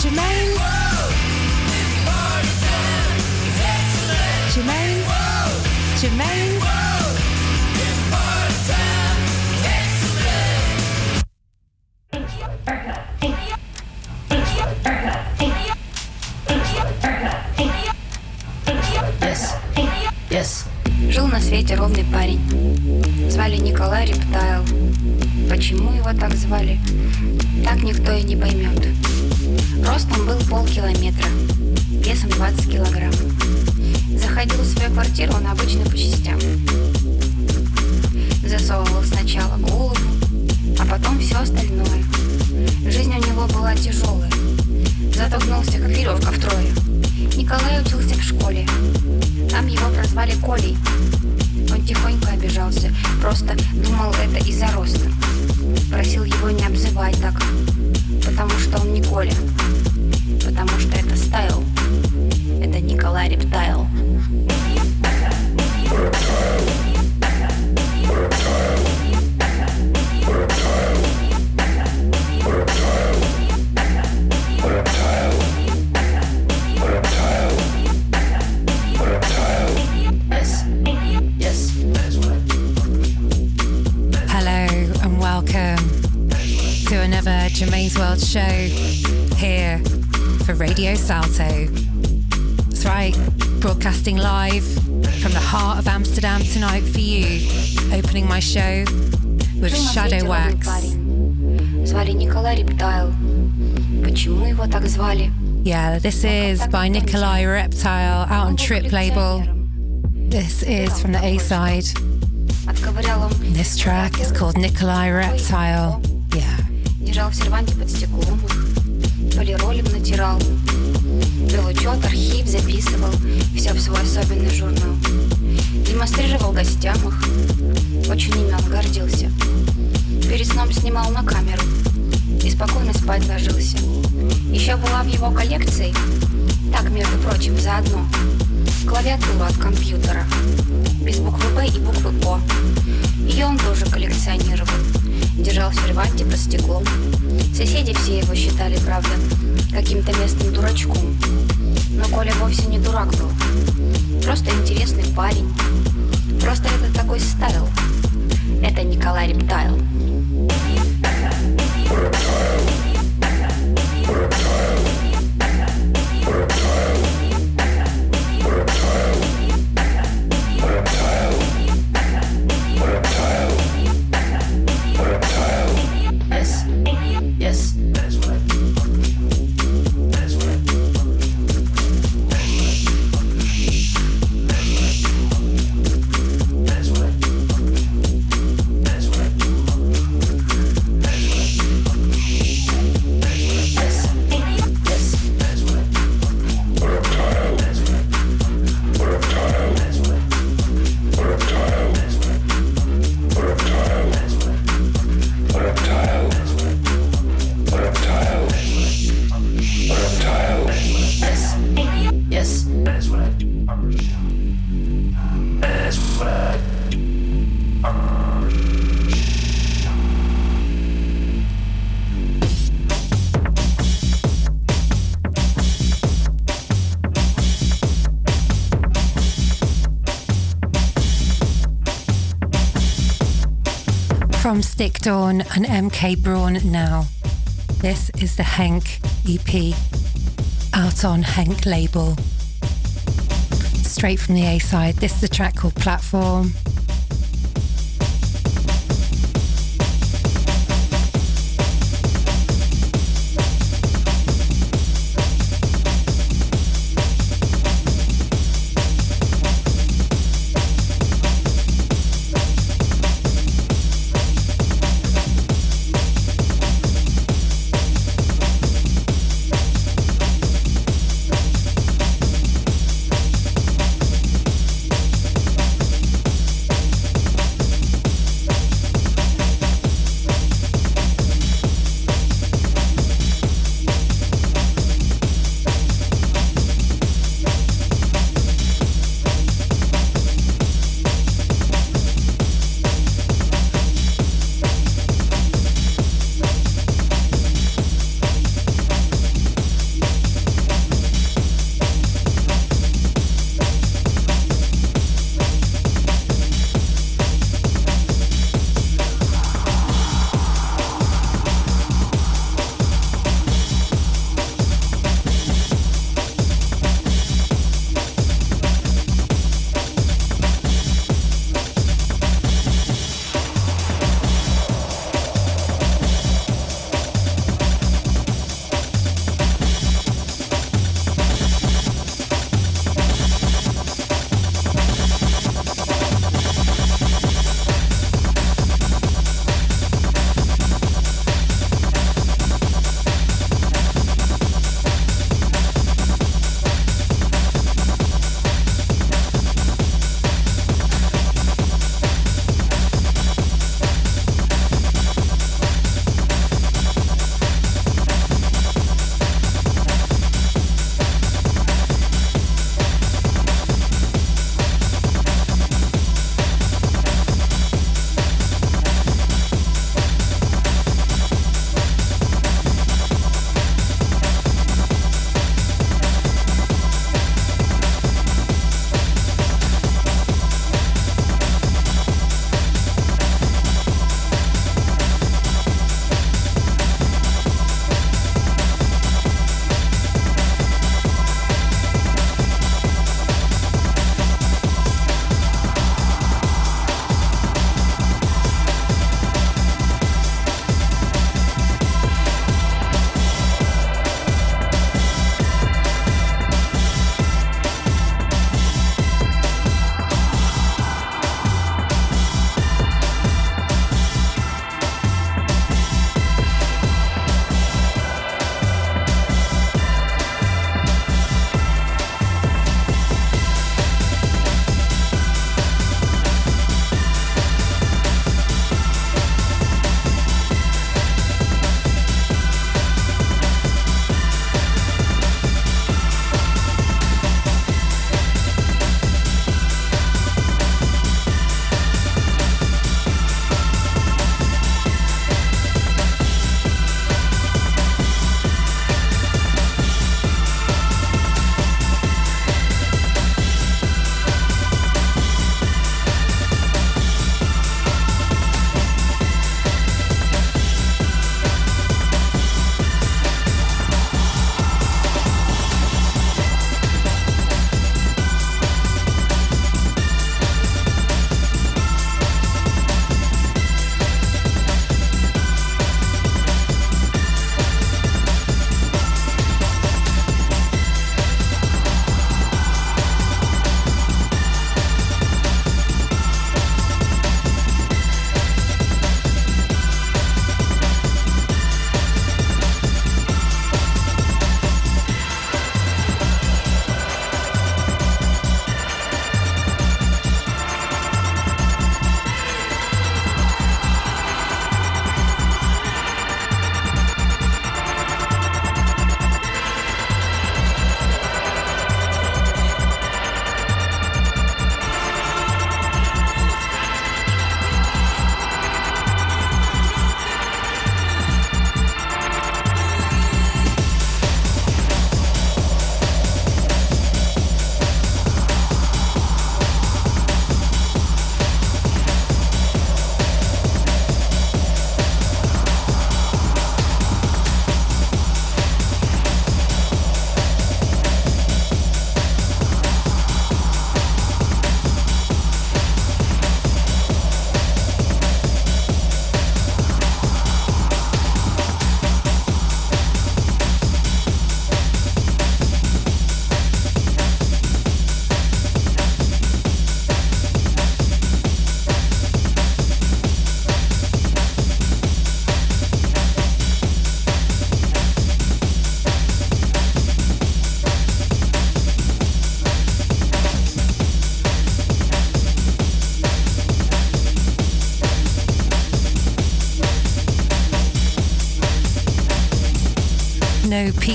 Germaine. Germaine. Germaine. Yes. Yes. Жил на свете ровный парень. Звали Николай Рептайл. Почему его так звали, так никто и не поймет. Ростом был полкилометра, весом 20 килограмм. Заходил в свою квартиру он обычно по частям. Засовывал сначала голову, а потом все остальное. Жизнь у него была тяжелая, зато гнулся как веревка втрое. Николай учился в школе, там его прозвали Колей. Он тихонько обижался, просто думал это из-за роста. Просил его не обзывать так, потому что он не Коля, потому что это стайл. Это Николай Рептайл. Germaine's World Show here for Radio Salto. That's right, broadcasting live from the heart of Amsterdam tonight for you, opening my show with Shadow Wax. Yeah, this is by Nikolai Reptile out on Trip Label. This is from the A side. This track is called Nikolai Reptile. Yeah. Держал в серванте под стеклом, полиролем натирал. Вел учет, архив, записывал все в свой особенный журнал. Демонстрировал гостям их, очень ими гордился. Перед сном снимал на камеру и спокойно спать ложился. Еще была в его коллекции, так, между прочим, заодно, клавиатура от компьютера, без буквы «Б» и буквы «О». Ее он тоже коллекционировал. Держал в серванте под стеклом. Соседи все его считали, правда, каким-то местным дурачком. Но Коля вовсе не дурак был. Просто интересный парень. Просто это такой стайл. Это Николай Рептайл. Yes. Stick Dawn and MK Braun now. This is the Henk EP out on Henk label. Straight from the A side. This is a track called Platform.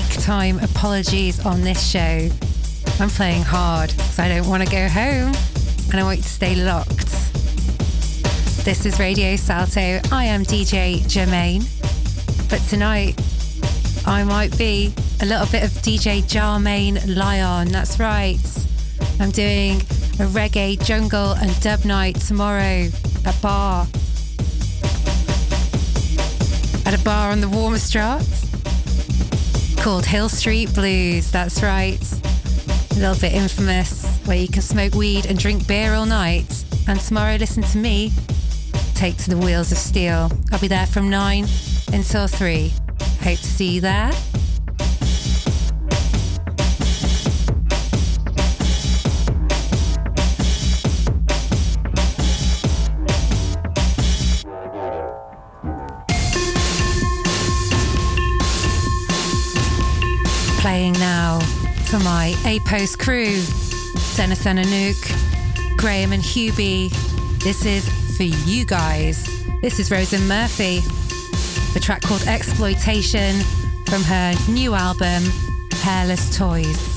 Peak time apologies on this show. I'm playing hard because I don't want to go home and I want you to stay locked. This is Radio Salto. I am DJ Germaine. But tonight, I might be a little bit of DJ Jarmaine Lion. That's right. I'm doing a reggae, jungle, and dub night tomorrow at a bar. At a bar on the Warmoesstraat called Hill Street Blues. That's right. A little bit infamous, where you can smoke weed and drink beer all night. And tomorrow, listen to me take to the wheels of steel. I'll be there from 9 until 3. Hope to see you there. Post crew Dennis Anouk, Graham and Hubie. This is for you guys. This is Róisín Murphy, the track called Exploitation from her new album, Hairless Toys.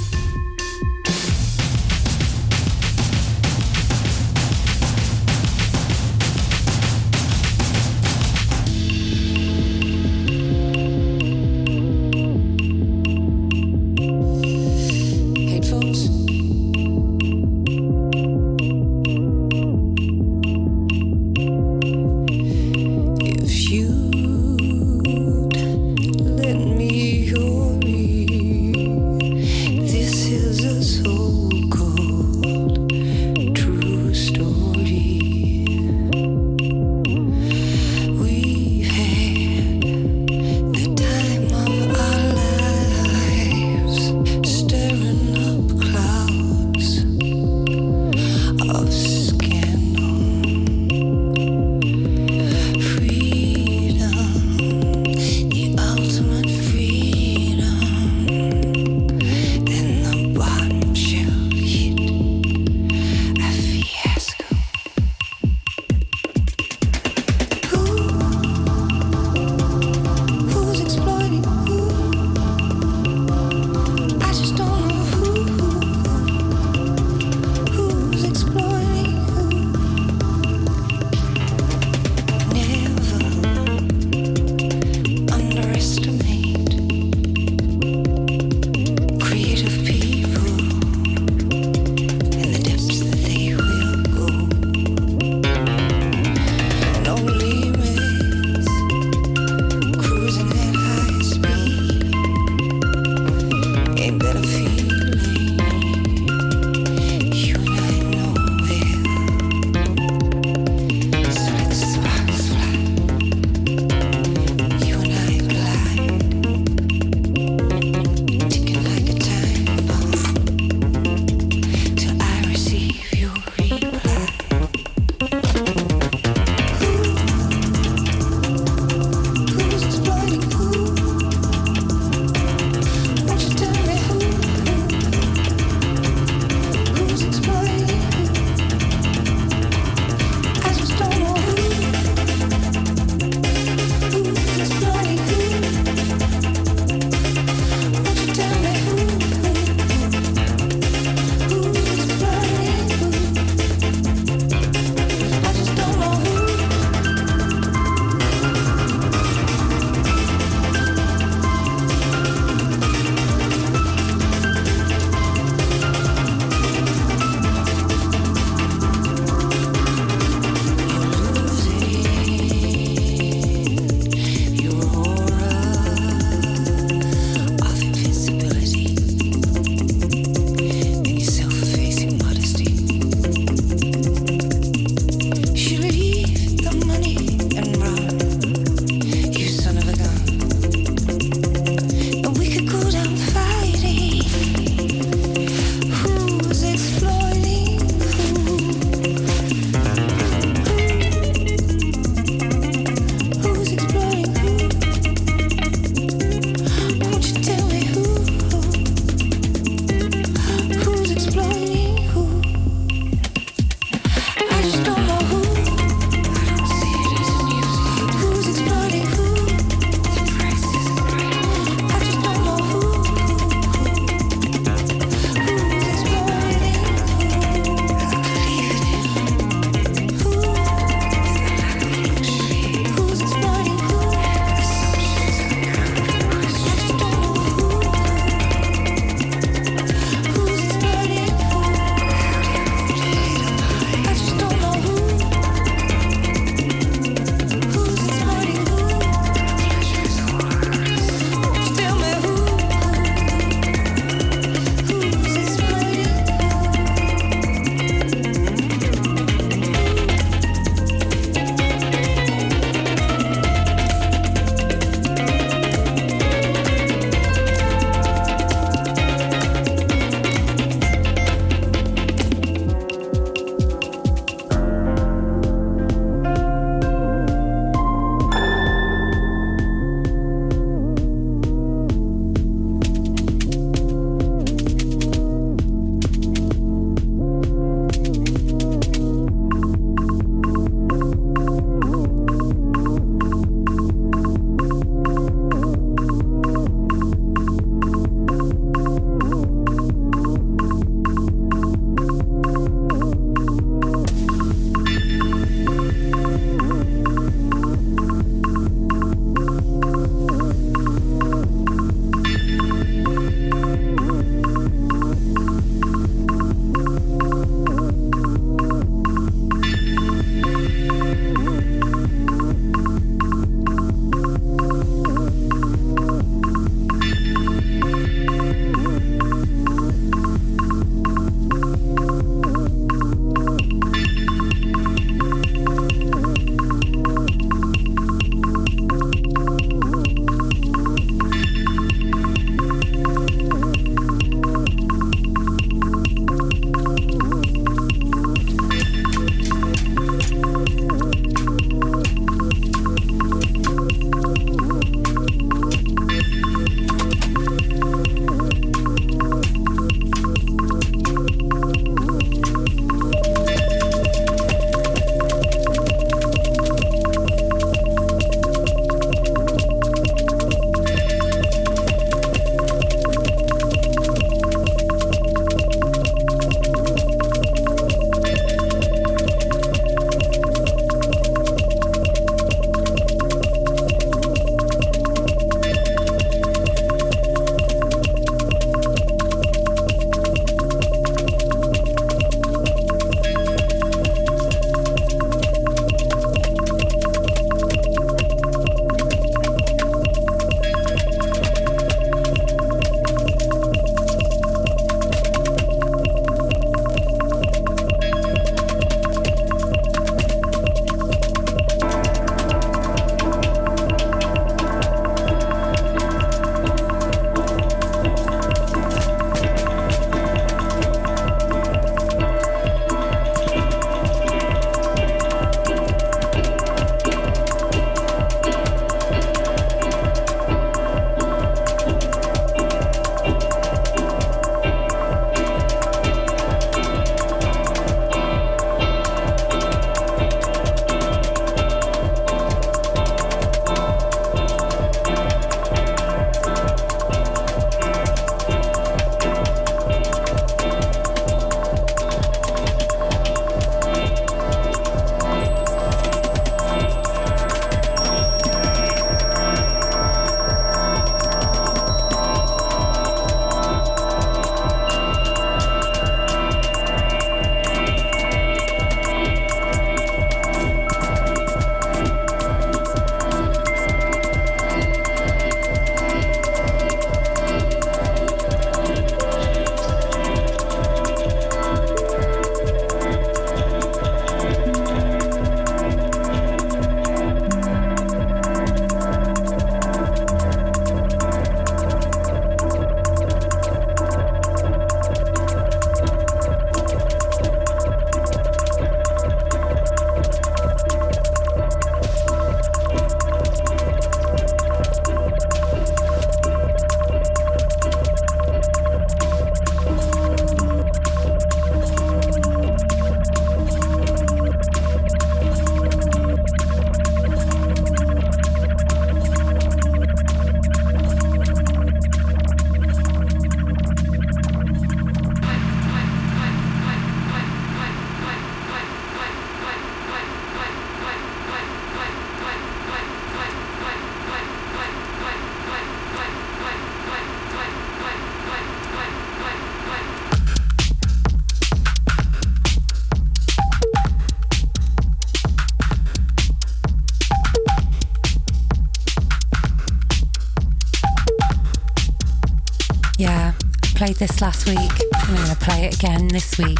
This last week and I'm going to play it again this week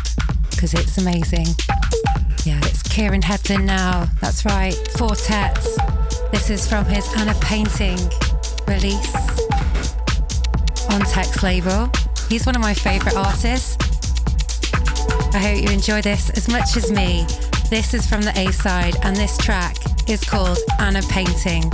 because it's amazing. Yeah, it's Kieran Hebden now. That's right, Four Tet's. This is from his Anna Painting release on Text label. He's one of my favourite artists. I hope you enjoy this as much as me. This is from the A side, and this track is called Anna Painting.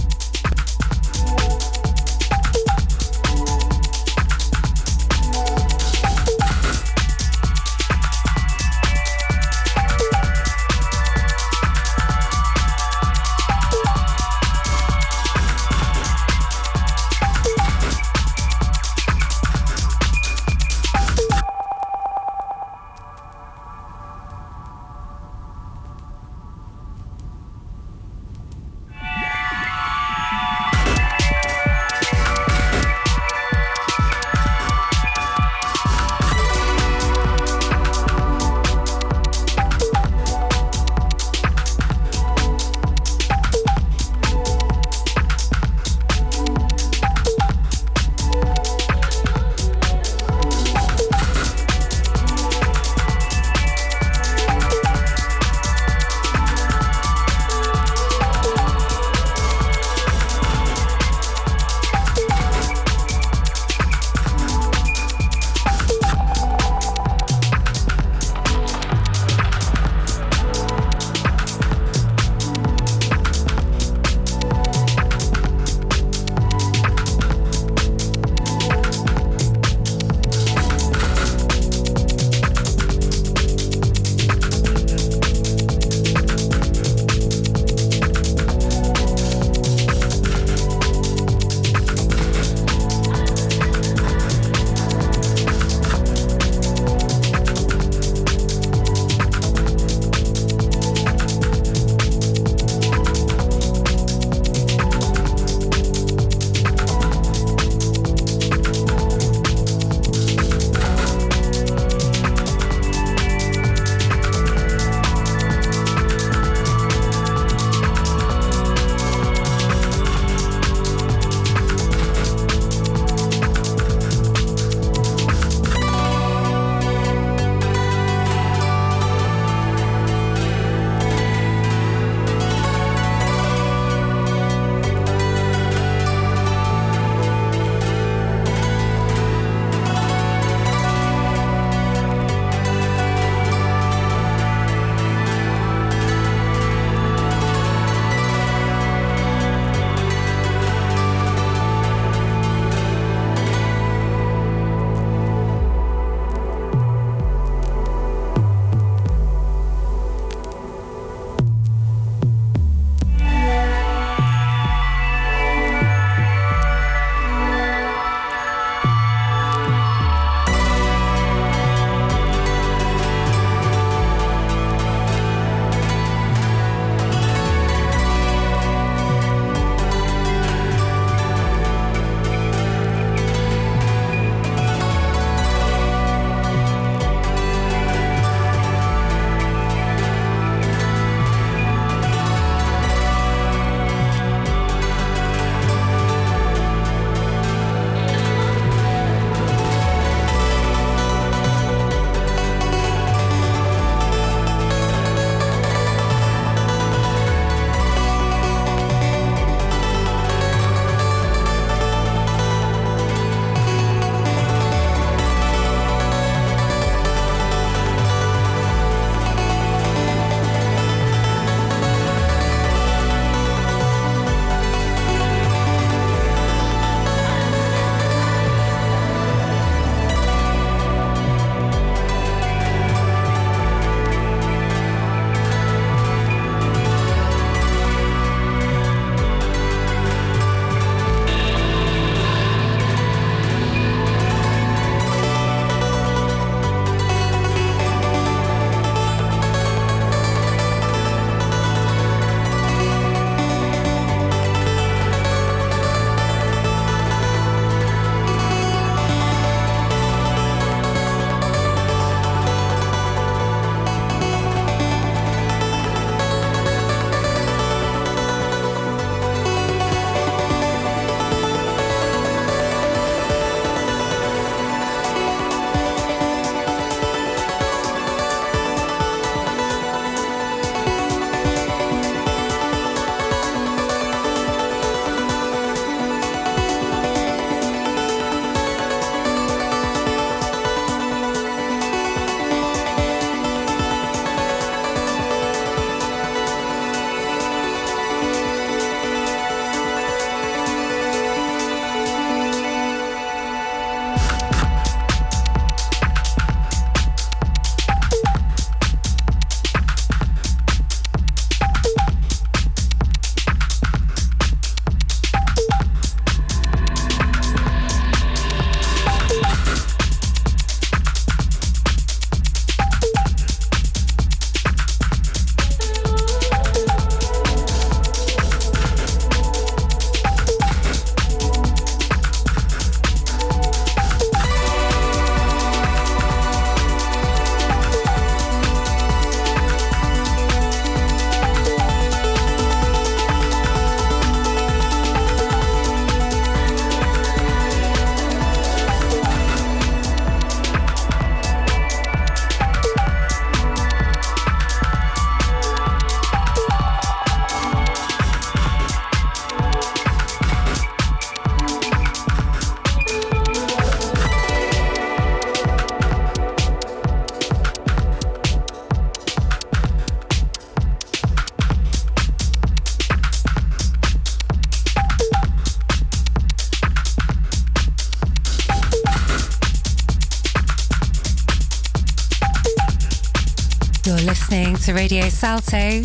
Salto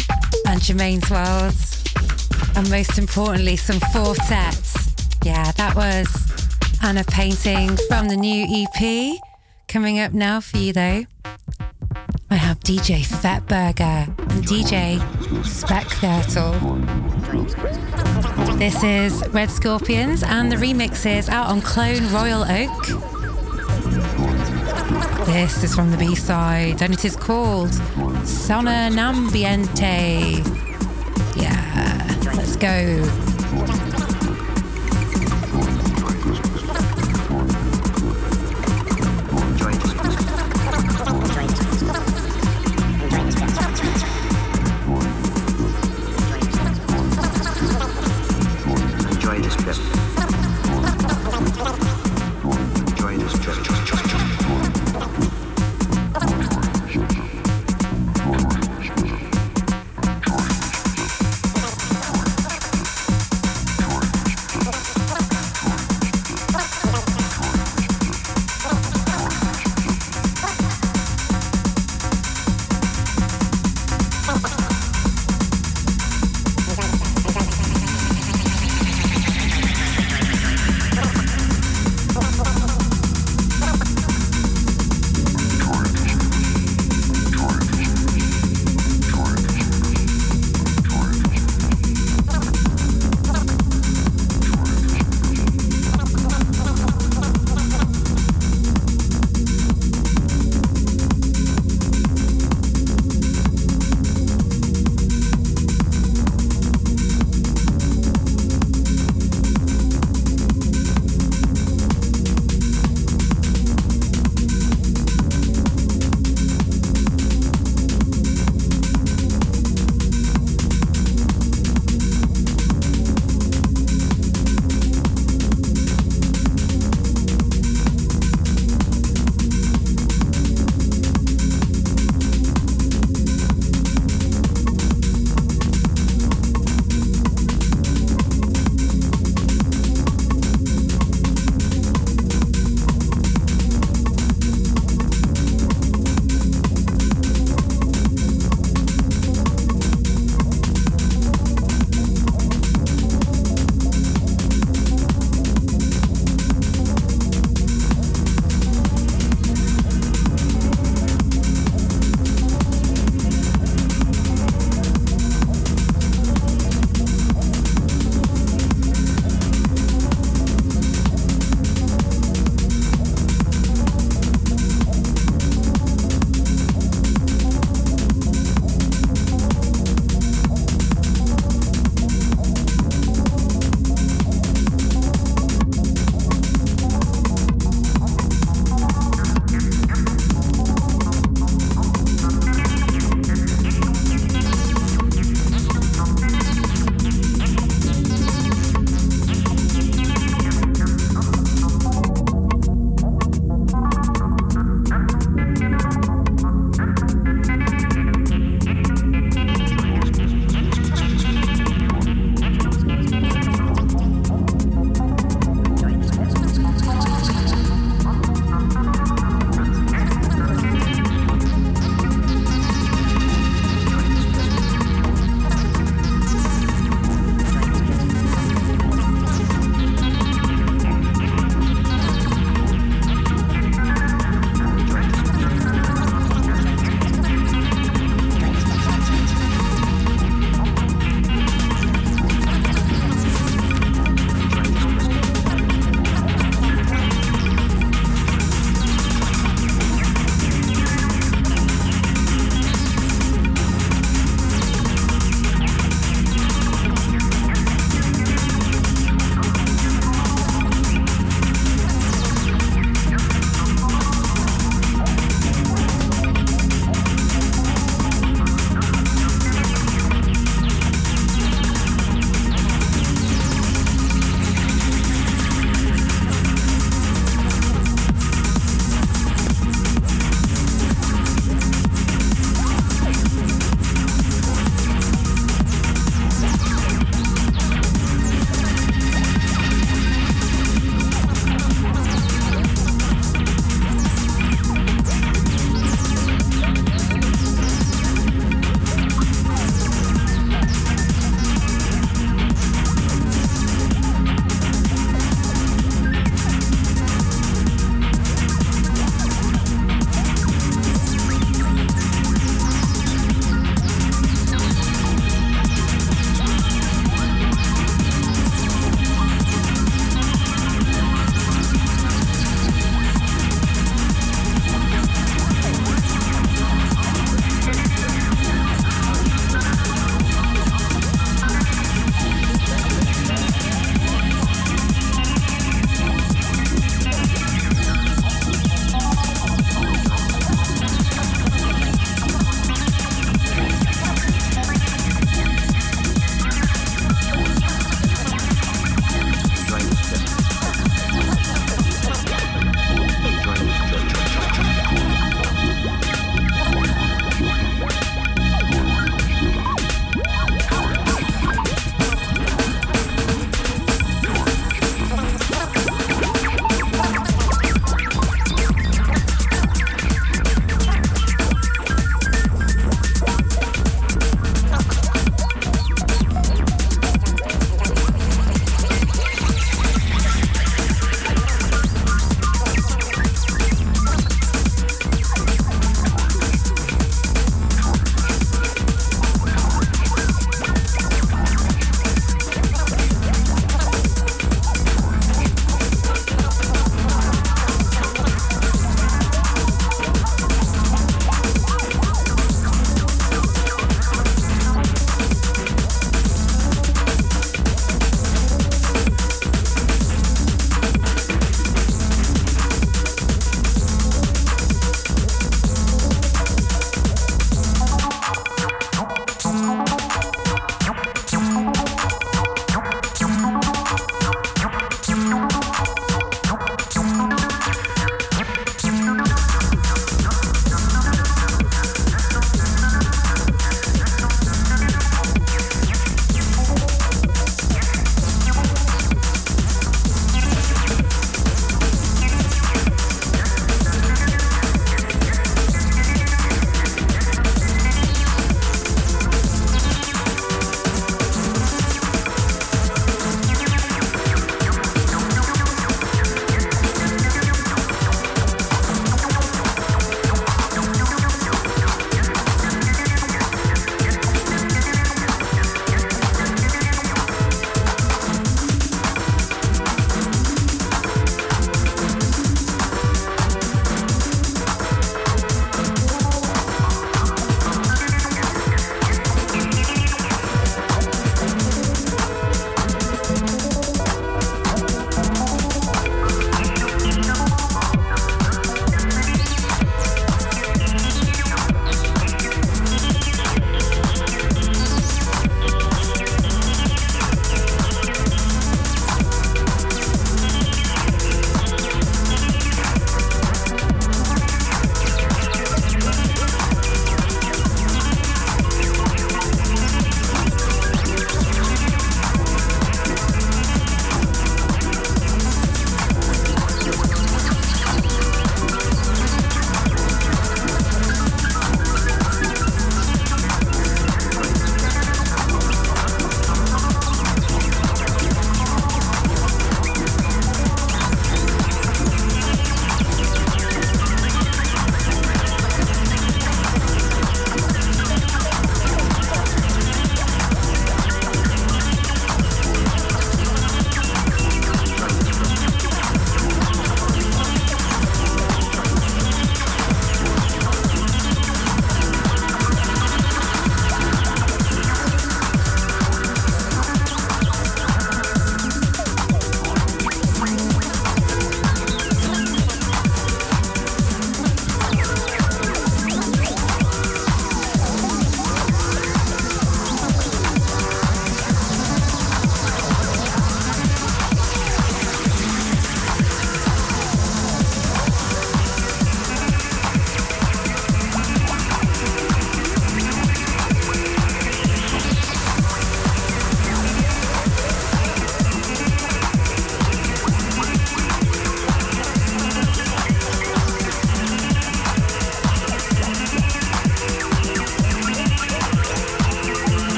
and Germaine's World. And most importantly, some four sets. Yeah, that was Anna Painting from the new EP. Coming up now for you though, I have DJ Fett Burger and DJ Speckviertel. This is Red Scorpions and the remix is out on Clone Royal Oak. This is from the B side and it is called Sonambiente. Yeah, let's go.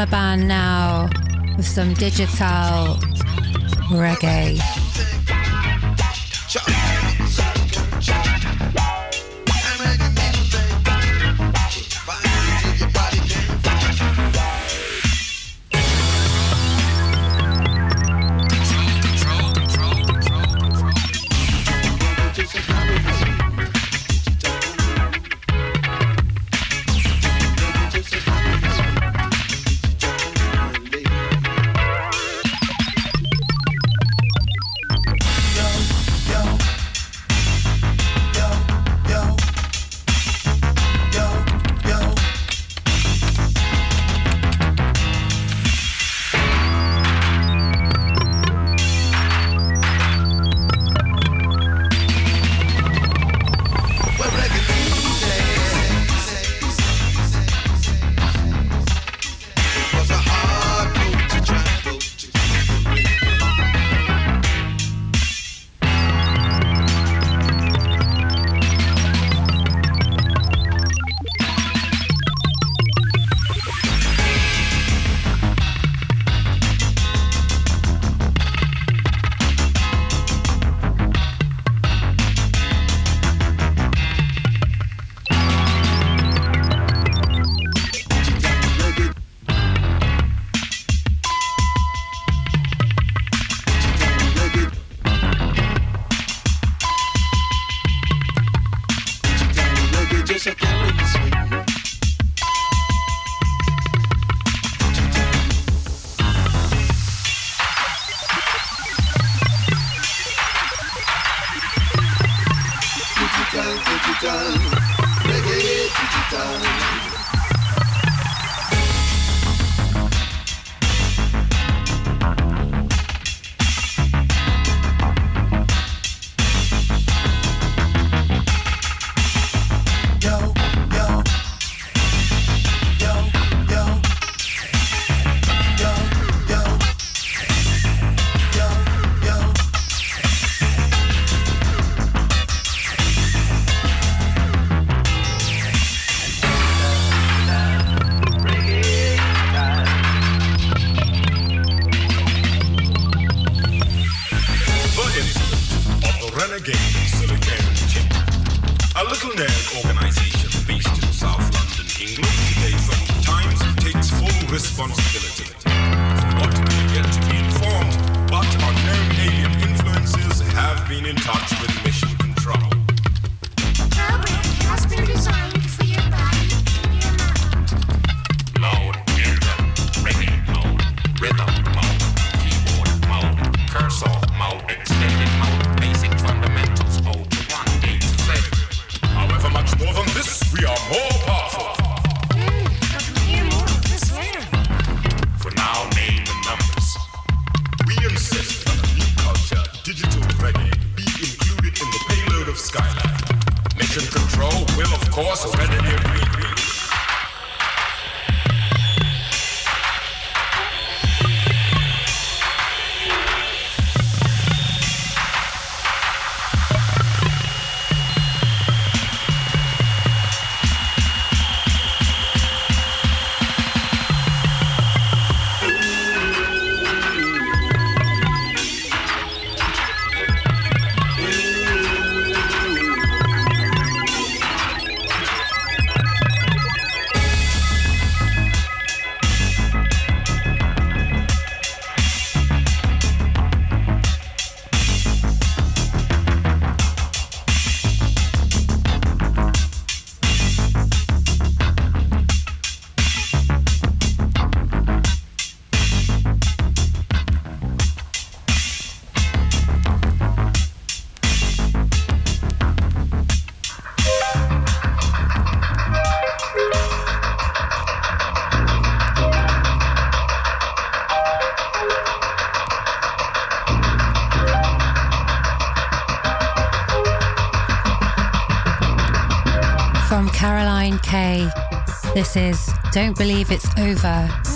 Caliban now with some digital reggae. This is Don't Believe It's Over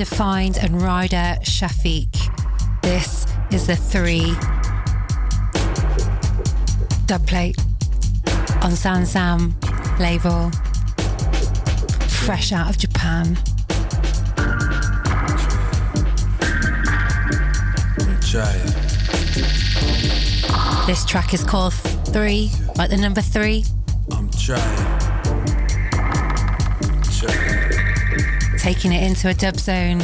Undefined and Rider Shafique. This is the three dubplate on Sansam label, fresh out of Japan. This track is called Three, like the number three. I'm trying. Taking it into a dub zone.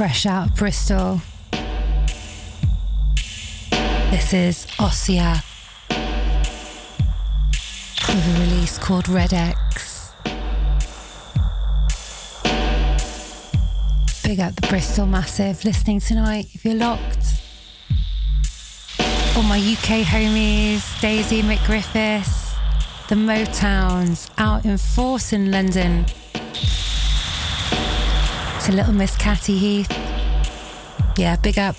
Fresh out of Bristol. This is Ossia with a release called Red X. Big up the Bristol Massive listening tonight if you're locked. All my UK homies, Daisy McGriffiths, the Motowns out in force in London to little Miss Catty Heath. Yeah, big up.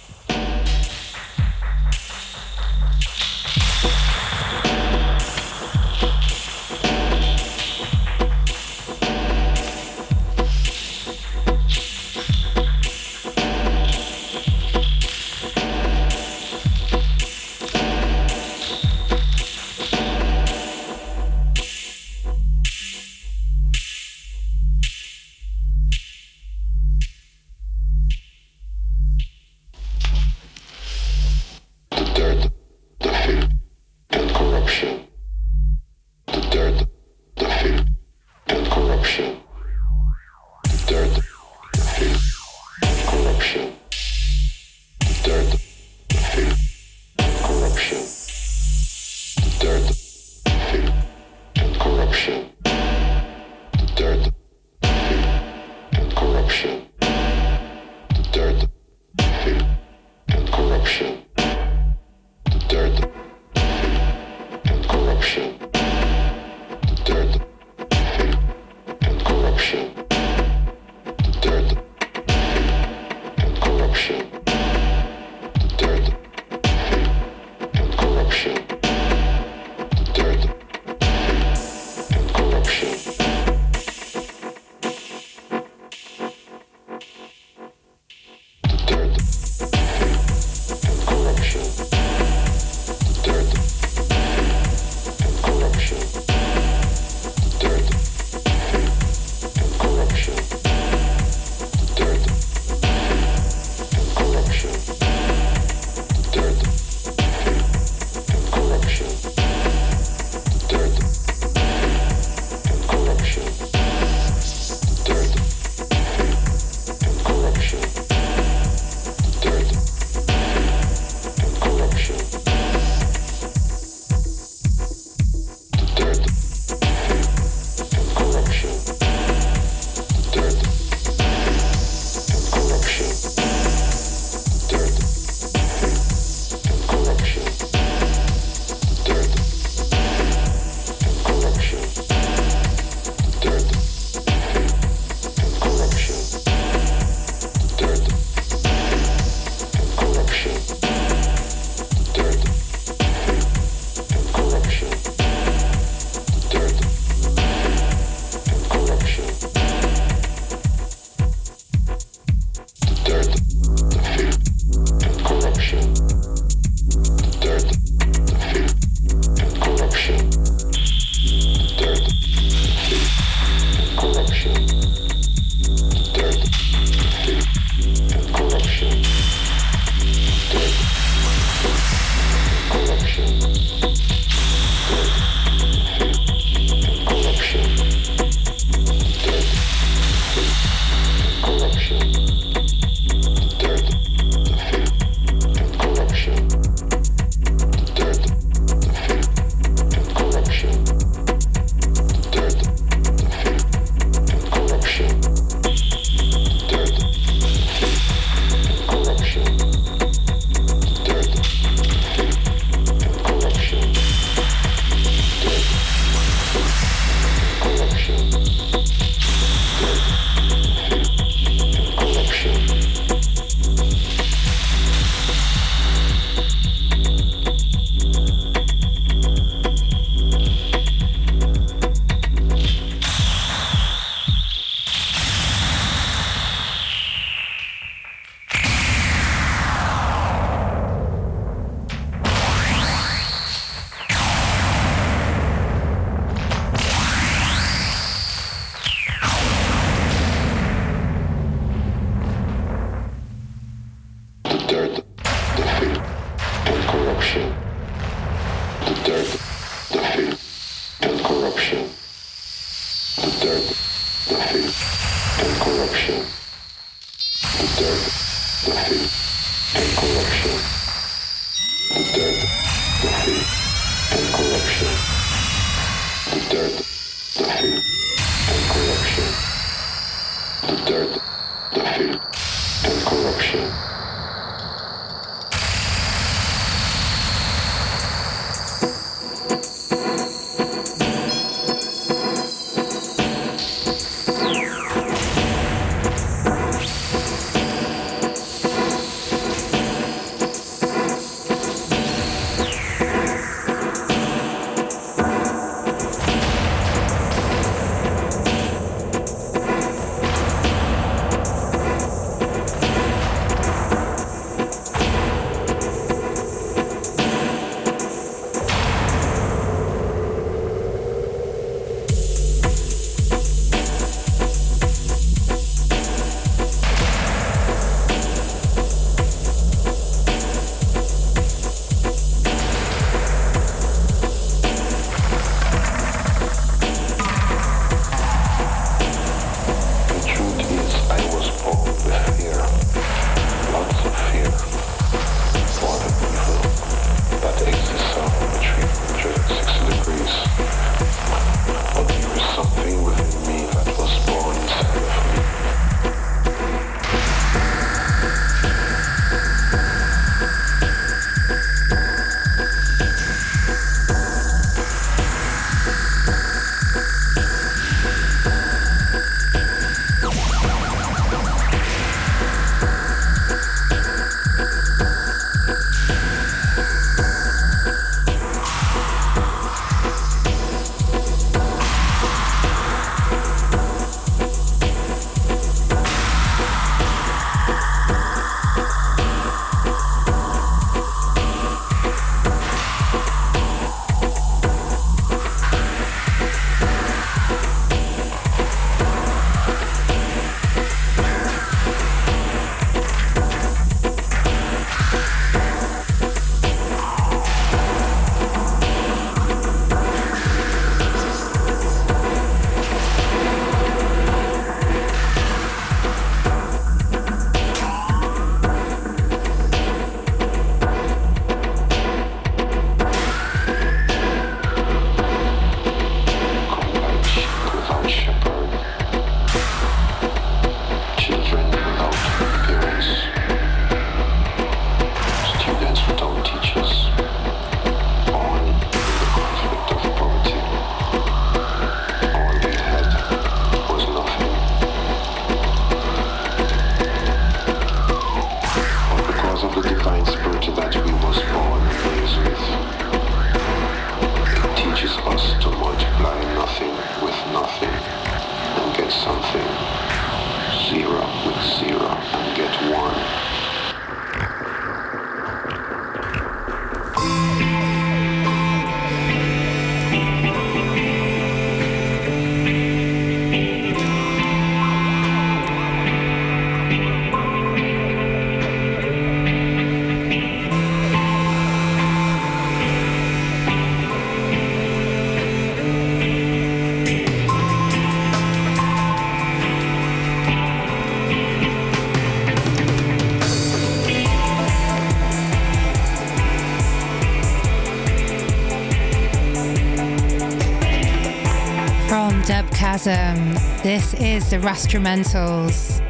Chasm. This is the Rastrumentals.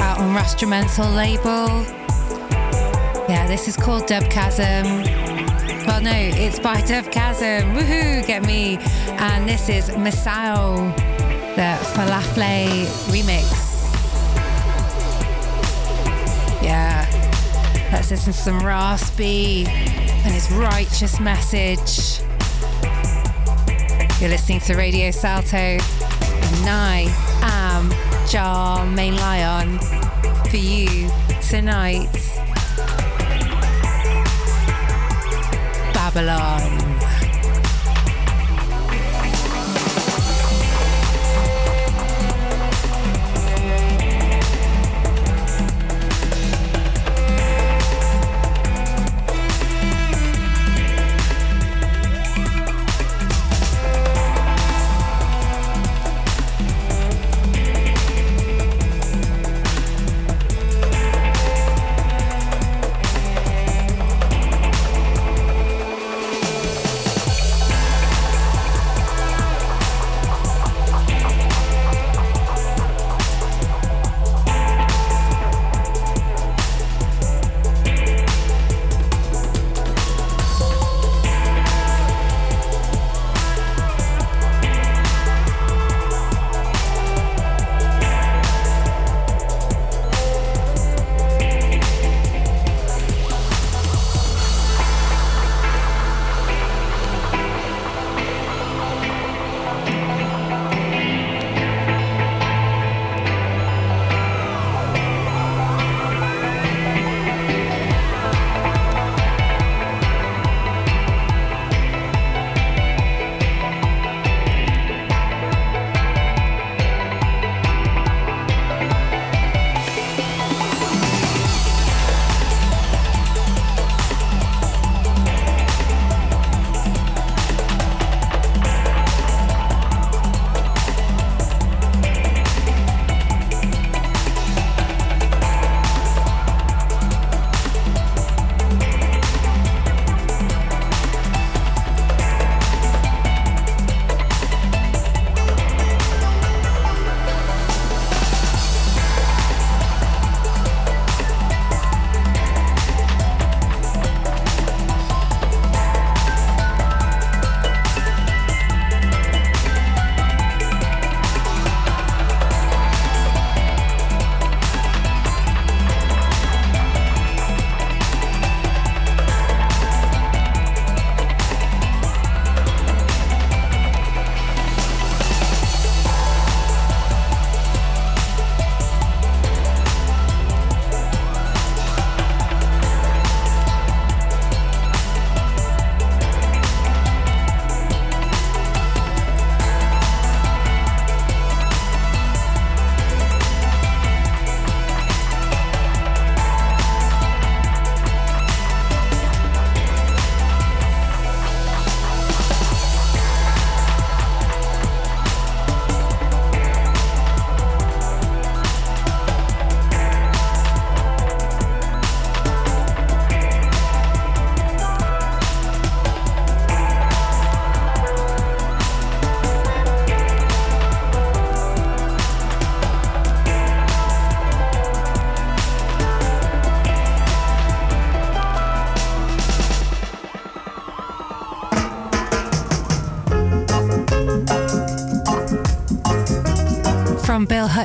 Out on Rastrumental label. Yeah, this is called Dubchasm. Well, no, it's by Dubchasm. Woohoo, get me. And this is Masao, the Falafel remix. Yeah, let's listen to some Raspy and his righteous message. You're listening to Radio Salto, and I am Germaine Lion for you tonight. Babylon.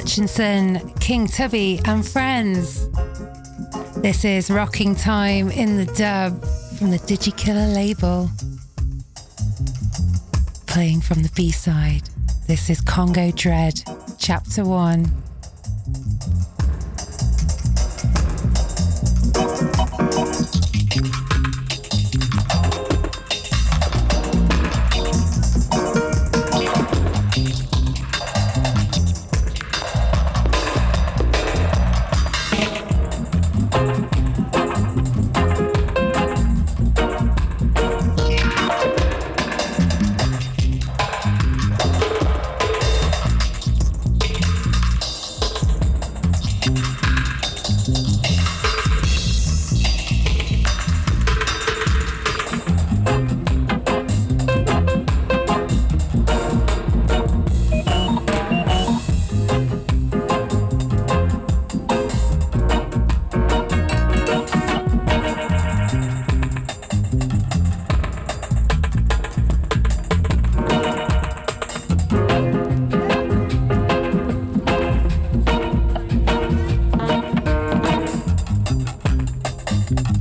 Hutchinson, King Tubby, and friends. This is Rocking Time in the Dub from the Digikiller label. Playing from the B side, this is Congo Dread, Chapter 1.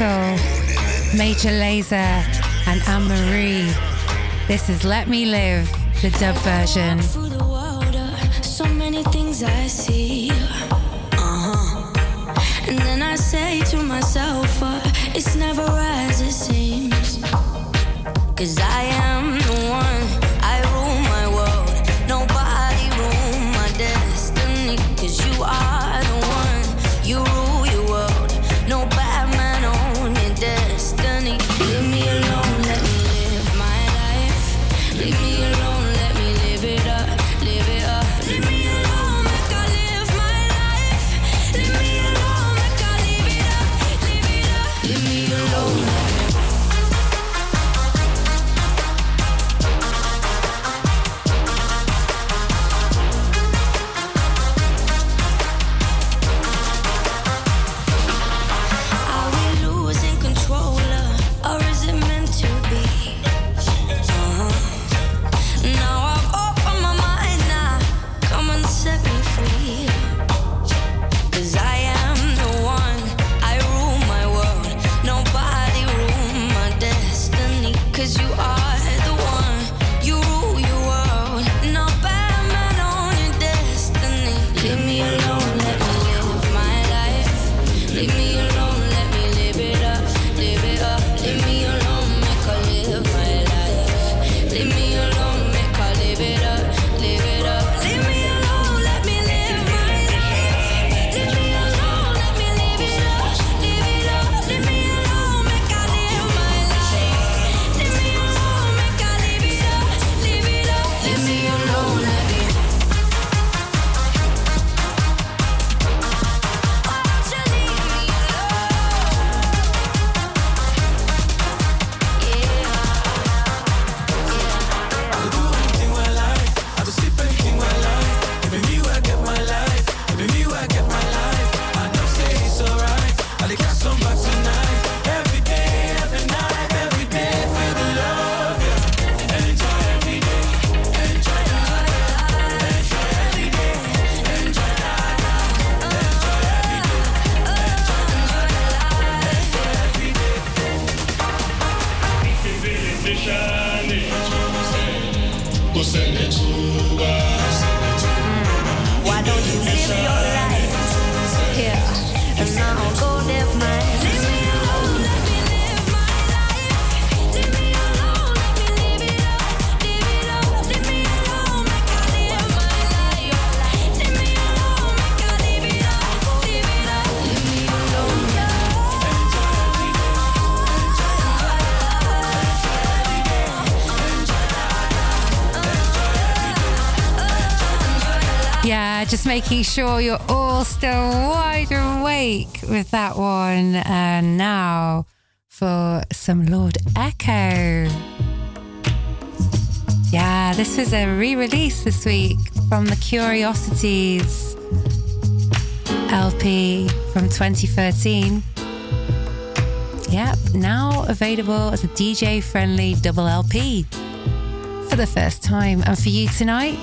Rudimental, Major Lazer, and Anne Marie. This is Let Me Live, the dub version. So many things I see. Uh-huh. And then I say to myself, uh, it's never making sure you're all still wide awake with that one. And now for some Lord Echo. Yeah, this was a re release this week from the Curiosities LP from 2013. Yep, now available as a DJ friendly double LP for the first time. And for you tonight,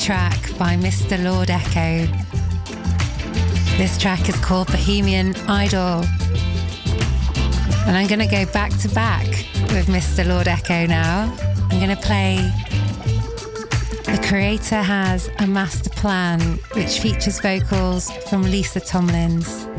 track by Mr. Lord Echo. This track is called Bohemian Idol. And I'm going to go back to back with Mr. Lord Echo now. I'm going to play The Creator Has a Master Plan, which features vocals from Lisa Tomlins.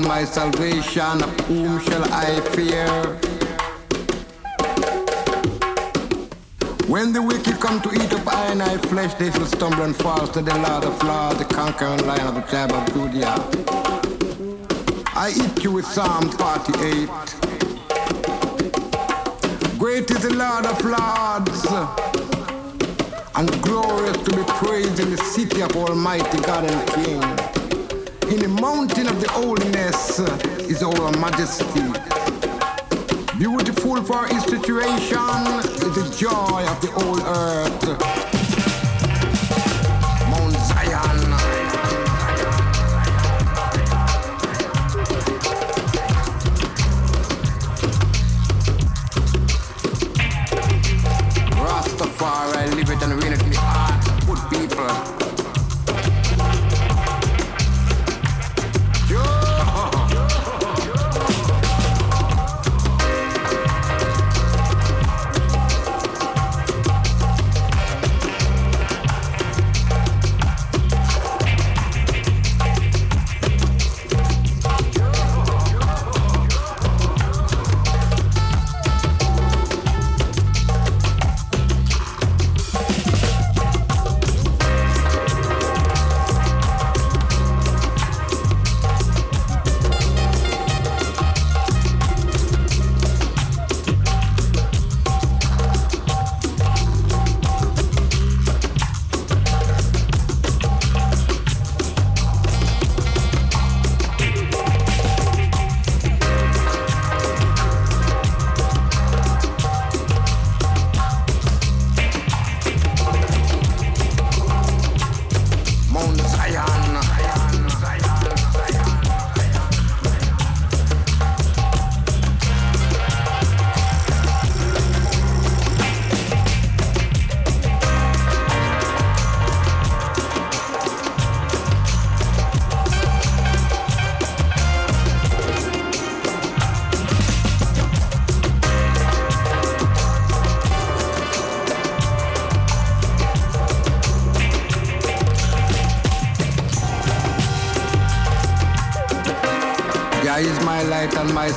And my salvation, whom shall I fear? When the wicked come to eat up I and I flesh, they shall stumble and fall to the Lord of Lords, the conquering lion of the tribe of Judah. I eat you with Psalm 48. Great is the Lord of Lords, and glorious to be praised in the city of Almighty God and King. In the mountain of the holiness is our majesty. Beautiful for his situation is the joy of the whole earth.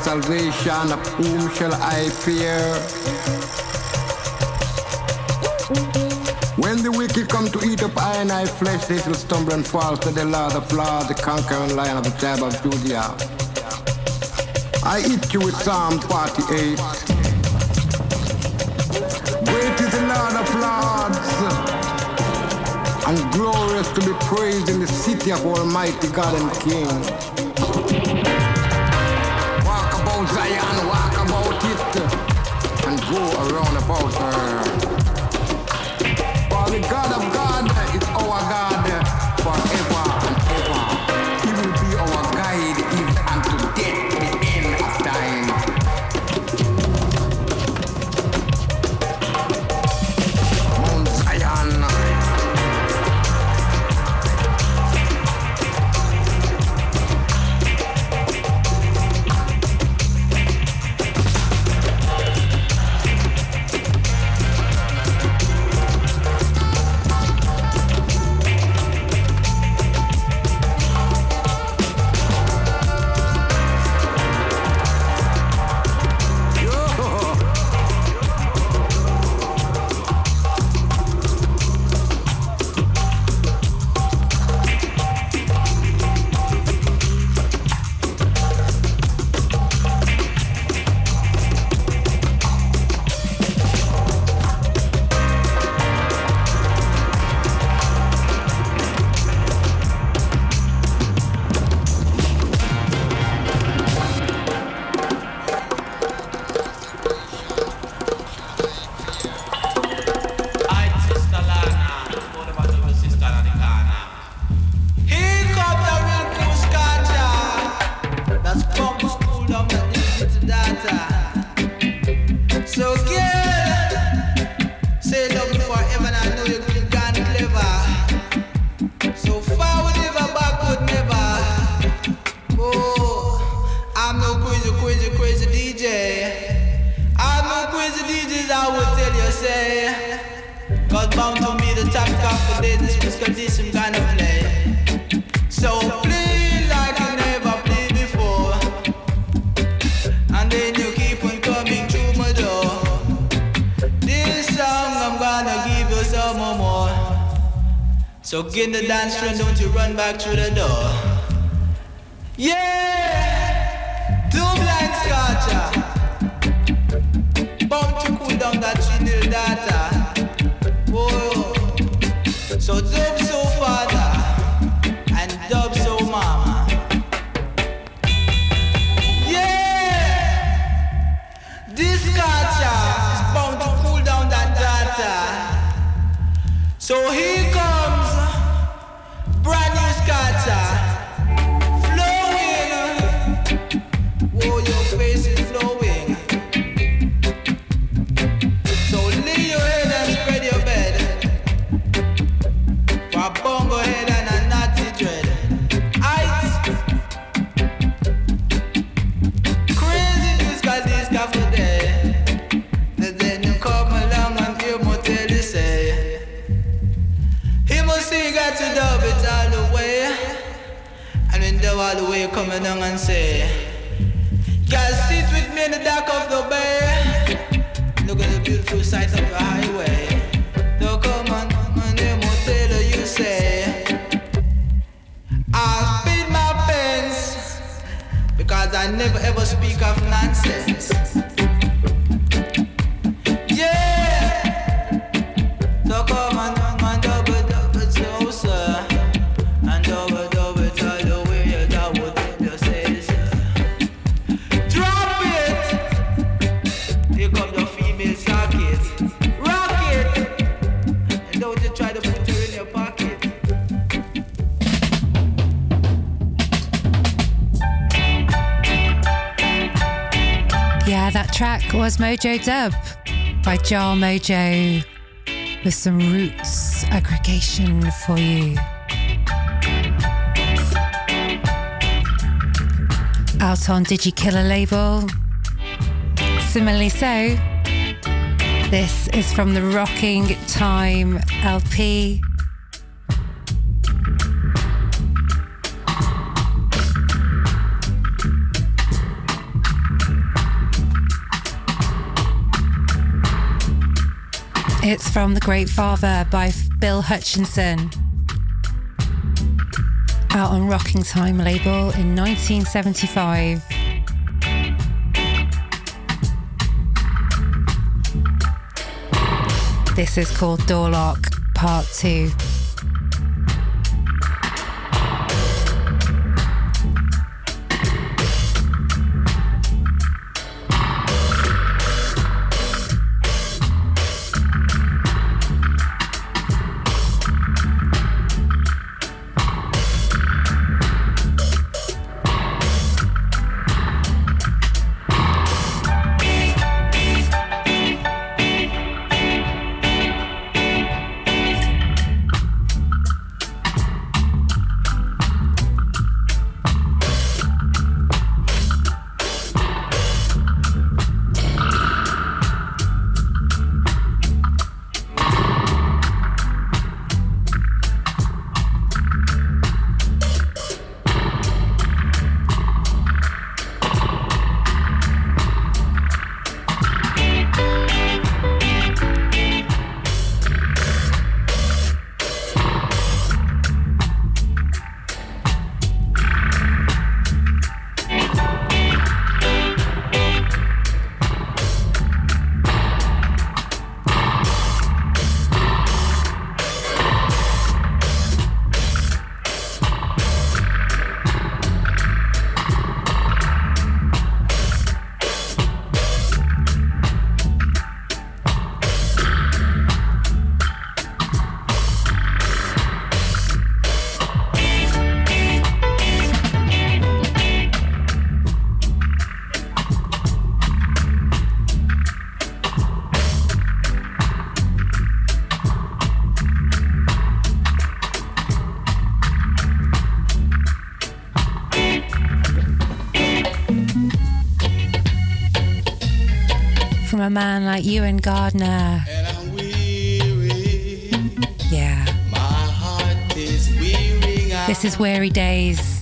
Salvation, of whom shall I fear? When the wicked come to eat up I and I flesh, they shall stumble and fall to the Lord of Lords, the conquering lion of the tribe of Judah. I eat you with Psalm 48. Great is the Lord of Lords, and glorious to be praised in the city of Almighty God and King. Zion, walk about it and go around about her. Back through the door. Was Mojo Dub by Jar Mojo with some roots aggregation for you. Out on Digikiller label. Similarly so, this is from the Rocking Time LP. It's from The Great Father by Bill Hutchinson. Out on Rocking Time label in 1975. This is called Doorlock Part 2. Man like you and Gardner. Yeah. This is Weary Days. righteousness. Come on, let's go home to mama.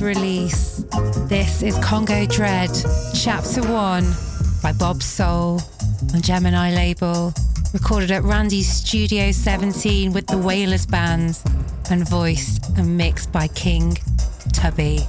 Release. This is Congo Dread, Chapter 1 by Bob Soul on Gemini label. Recorded at Randy's Studio 17 with the Wailers Band and voiced and mixed by King Tubby.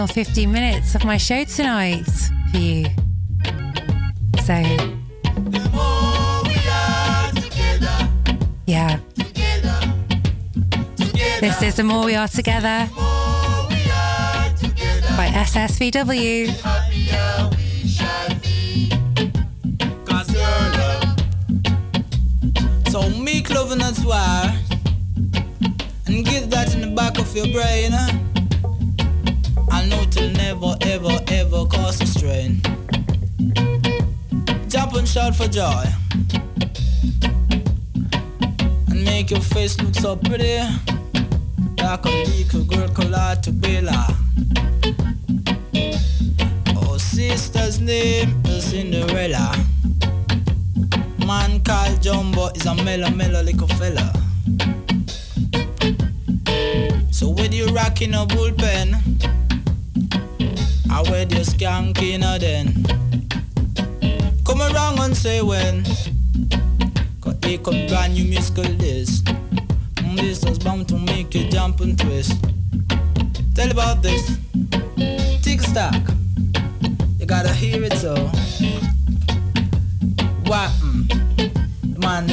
Final 15 minutes of my show tonight for you. So, yeah. This is The More We Are Together by SSVW. So make love that's why. And get that in the back of your brain. Shout for joy. And make your face look so pretty. Like a little girl collide to Bella. Oh, sister's name is Cinderella. Man called Jumbo is a mellow, mellow little fella. So with you rocking a bullpen I wear your skanking then. Come Here come brand new musical this. Mm, this was bound to make you jump and twist. Tell about this. Tick stock. You gotta hear it so. What? Mm. Man,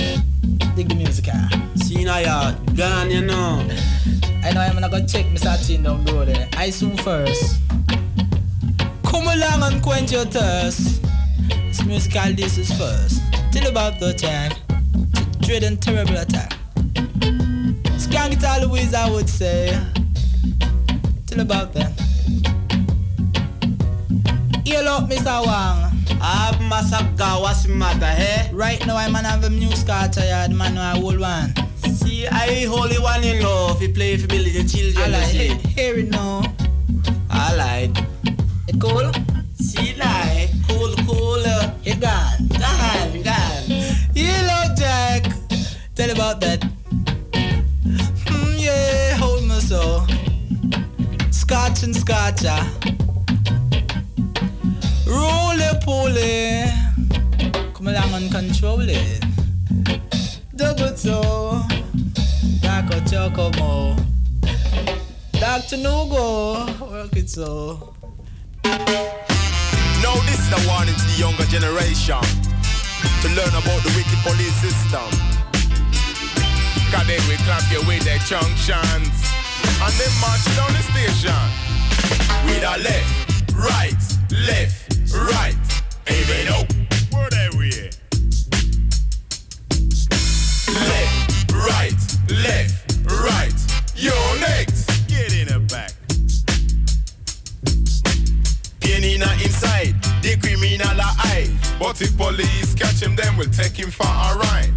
give me music. See now you gone, you know. I know I'm gonna go check Mr. Chin down the road there. I soon first. Come along and quench your thirst. This musical this is first. Till about the time. Dread and terrible attack. Skank it always I would say. Till about then. Heal up Mr. Wang. Ah, Masaka, what's the matter, eh? Right now I'm gonna have a new scar tired man I hold one. See, I holy one in love. He play for me little children. I like see. it. Hear it now. And scotcha. Roly poly. Come along and control it. Double toe. Taco choco mo. Dr. Nugo. Work it so. Now this is a warning to the younger generation to learn about the wicked police system. Cause they will clap you with their junctions and then march down the station. With a left, right, left, right. Even up. Where they we? Left, right, left, right. You're next. Get in the back. Pain in inside, the criminal a hide. But if police catch him, then we'll take him for a ride.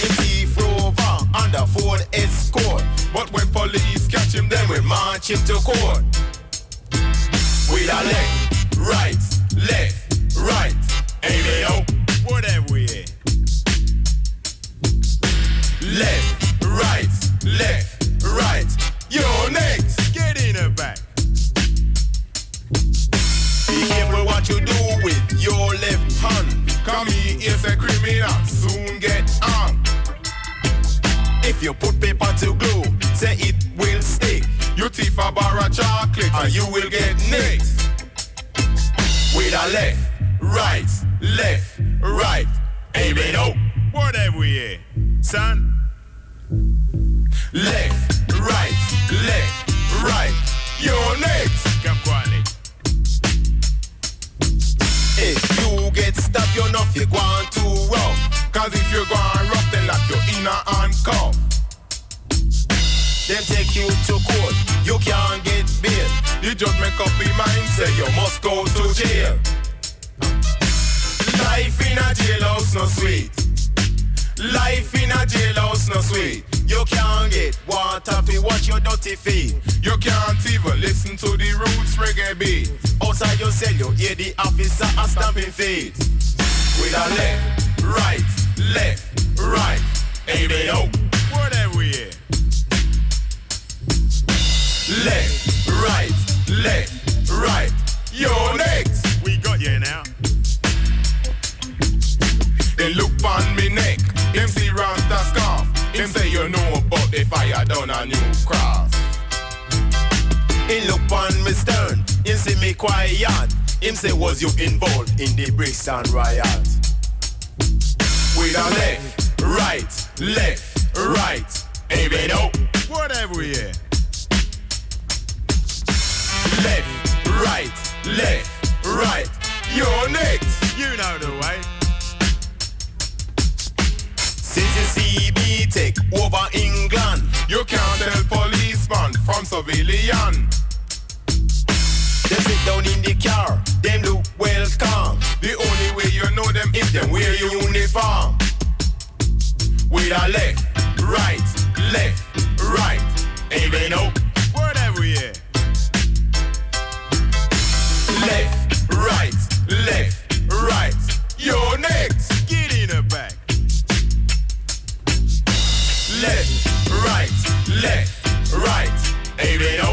Him thief rover under Ford Escort. But when police catch him, then we march him to court. With a left, right, left, right. Aim it up. Whatever we at. Left, right, left, right. You're next. Get in the back. Be careful what you do with your left hand. Come here is a criminal, soon get on. If you put paper to glue, say it will stick. You thief a bar of chocolate and you will get nicked. With a left, right, left, right. It up. Whatever we here, son. Left, right, left, right. You're next. Come quietly. If you get stabbed, you're not you going too rough. Cause if you're going rough, a handcuff. Then take you to court, you can't get bail. The judge make up his mind, say you must go to jail. Life in a jailhouse no sweet. Life in a jailhouse no sweet. You can't get water fi wash your dirty feet. You can't even listen to the roots reggae beat. Outside your cell, you hear the officer a stamping feet. With a left, right, left, right. It up. Whatever we here. Left, right, left, right. You're next. We got you now. They look on me neck. Them see Rasta scarf. Them say you know about the fire down a new cross. He look on me stern. Him see me quiet. Him say was you involved in the Brixton riot? With a left, right, left, right. Aim it up. Whatever we here. Left, right, left, right. You're next. You know the way. Since the CB take over England, you can't tell policeman from civilian. They sit down in the car, them look well calm. The only way you know them if them wear uniform. With a left, right, left, right. Aim it up. Whatever we here. Left, right, left, right. You're next. Get in the back. Left, right, left, right. Aim it up.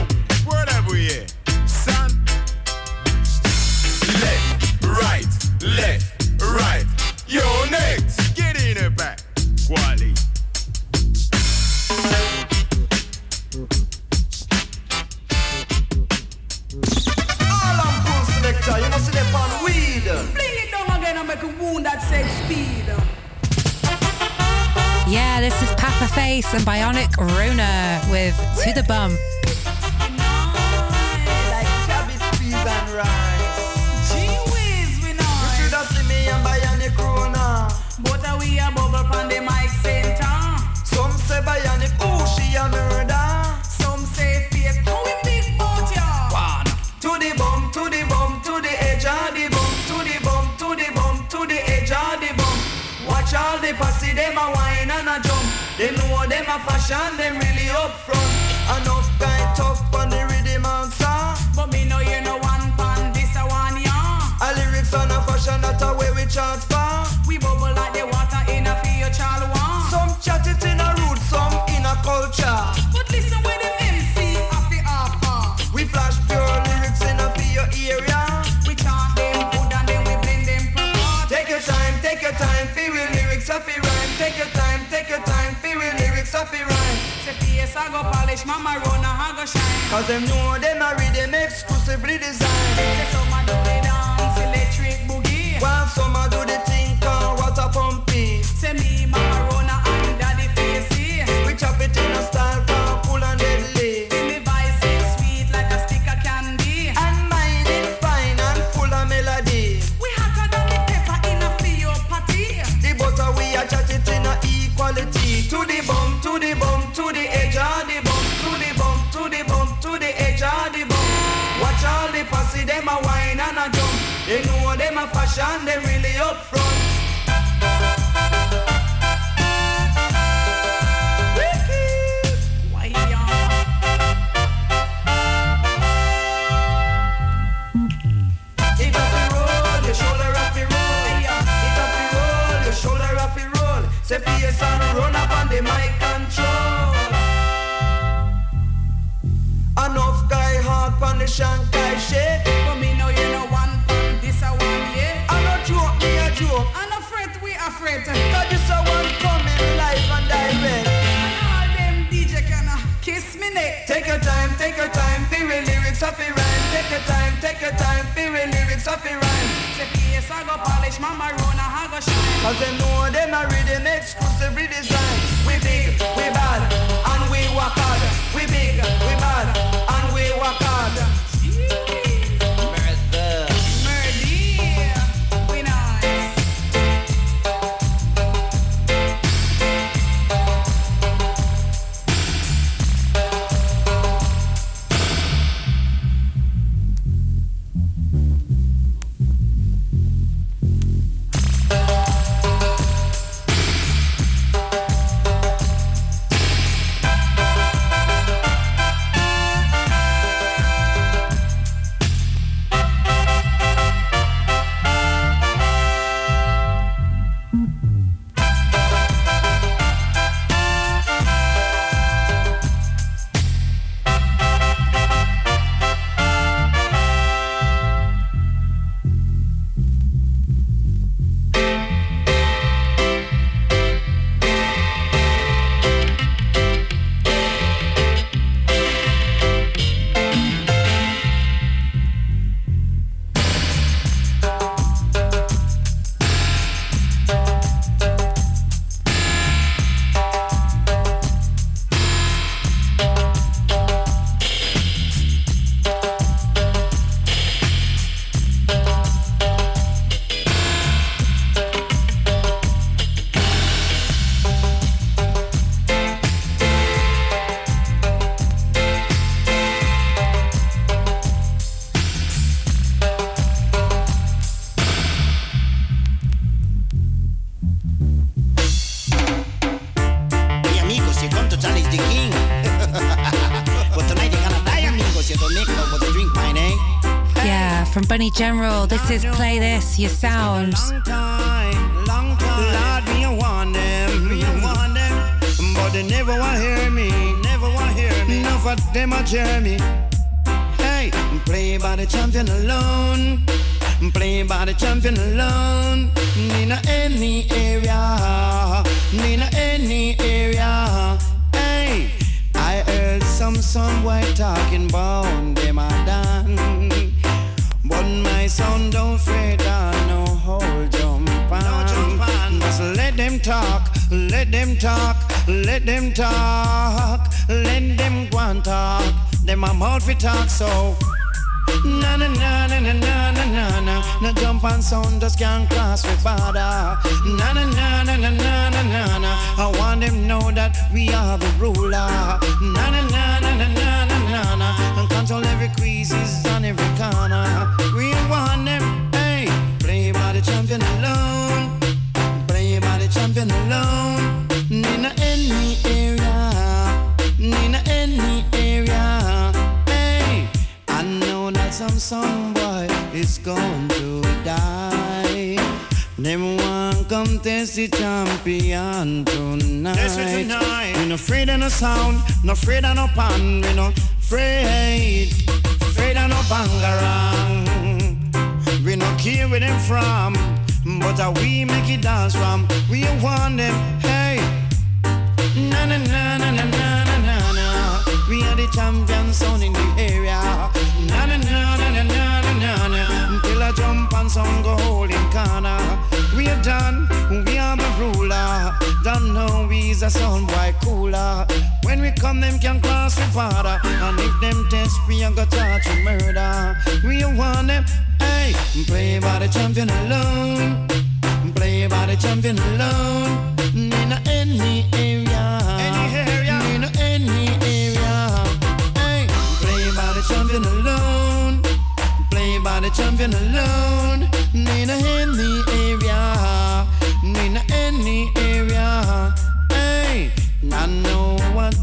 Play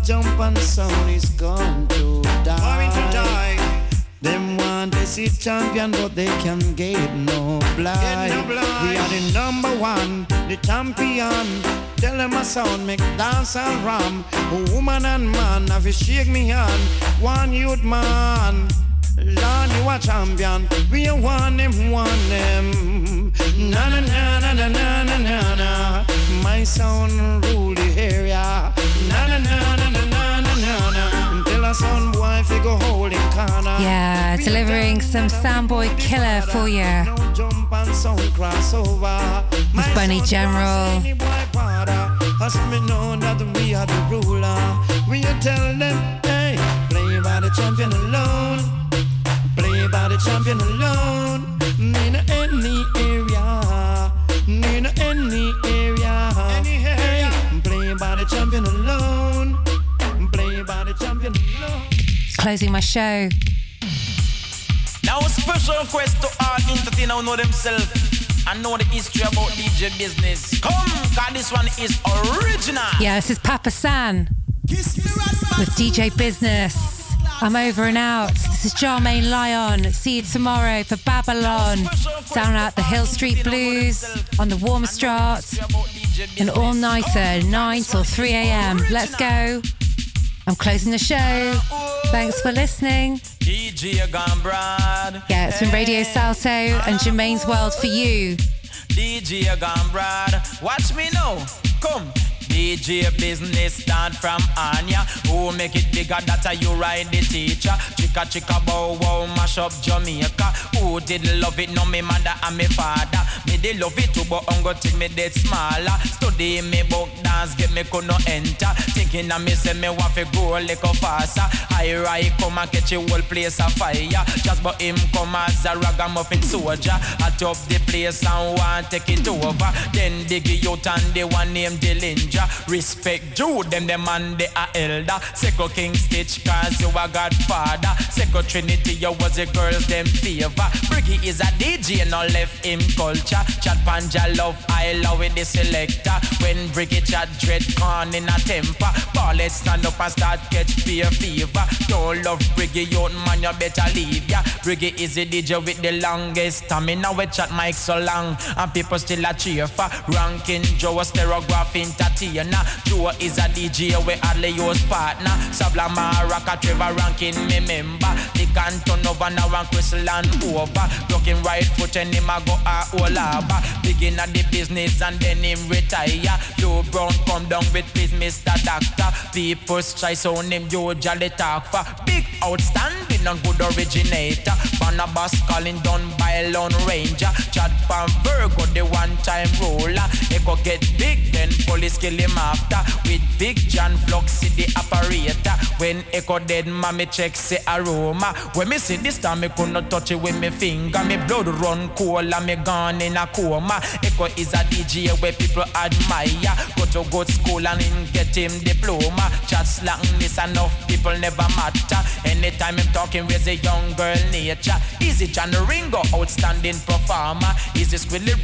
jump and sound is going to die. Going to die. Them want they see champion, but they can get no blind. No. We are the number one, the champion. Tell them my sound, make dance and ram. A woman and man, have you shake me hand? One youth man, Lord, you a champion. We are one them, one them. Na na na na na na na na. My sound rule the area. Yeah, delivering some Soundboy killer for you. No jump and sound crossover. With Bunny General. Us me know that we are the ruler. We tell them, hey, play by the champion alone. Play by the champion alone. In any area. In any area. The champion alone. Play by the champion alone. Closing my show. Now a special request to all entertainers who know themselves and know the history about DJ business. Come, cause this one is original. Yeah, this is Papa San with DJ Business. I'm over and out. This is Germaine Lyon. See you tomorrow for Babylon down at the Hill Street Blues on the Warmoesstraat. An all nighter, 9 till 3 a.m. Let's go. I'm closing the show. Thanks for listening. Yeah, it's been Radio Salto and Germaine's World for you. DJ gone. Watch me now. Come. DJ business start from Anya. Who make it bigger? That are you ride the teacher. Chicka chicka bow wow mash up Jamaica. Who didn't love it? No me mother and me father. Me they love it too, but I'm till me dead smaller. Study me book dance, get me could no enter. Thinking of me say me want to go a faster. I ride come and catch a whole place a fire. Just but him come as a ragamuffin soldier. I top the place and want take it over. Then dig it out and the one named Dillinger. Respect Jude, them the man they are elder. Second King Stitt, cause you a godfather. Second Trinity, you was a girls them favor. Briggy is a DJ, no left him culture. Chat panja love, I love with the selector. When Briggy chat dread con in a temper. Ball it stand up and start catch fear fever. Don't love Briggy, young man, you better leave ya. Briggy is a DJ with the longest stamina. We chat mic so long, and people still a cheer for. Ranking Joe, a stereograph entertainer. Joe is a DJ we use partner. Sablama rock a Trevor ranking me member. They can turn over now and Crystal and over. Blocking right foot and him a go a all over. Begin at the business and then him retire. Joe Brown come down with please Mr. Doctor. People try so name Joe Jolly talk for. Big outstanding and good originator. Barnabas calling done by Lone Ranger. Chad Pan Virgo, the one time ruler. Echo get big, then police kill him after. With Big John Flux, the operator. When Echo dead, mommy check say aroma. When me see this time, me could not touch it with me finger. Me blood run cold and me gone in a coma. Echo is a DJ where people admire. Go to good school and get him diploma. Chat slang this enough people never matter. Anytime I'm talking with a young girl nature. Easy John Ringo, outstanding performer. Easy Squilly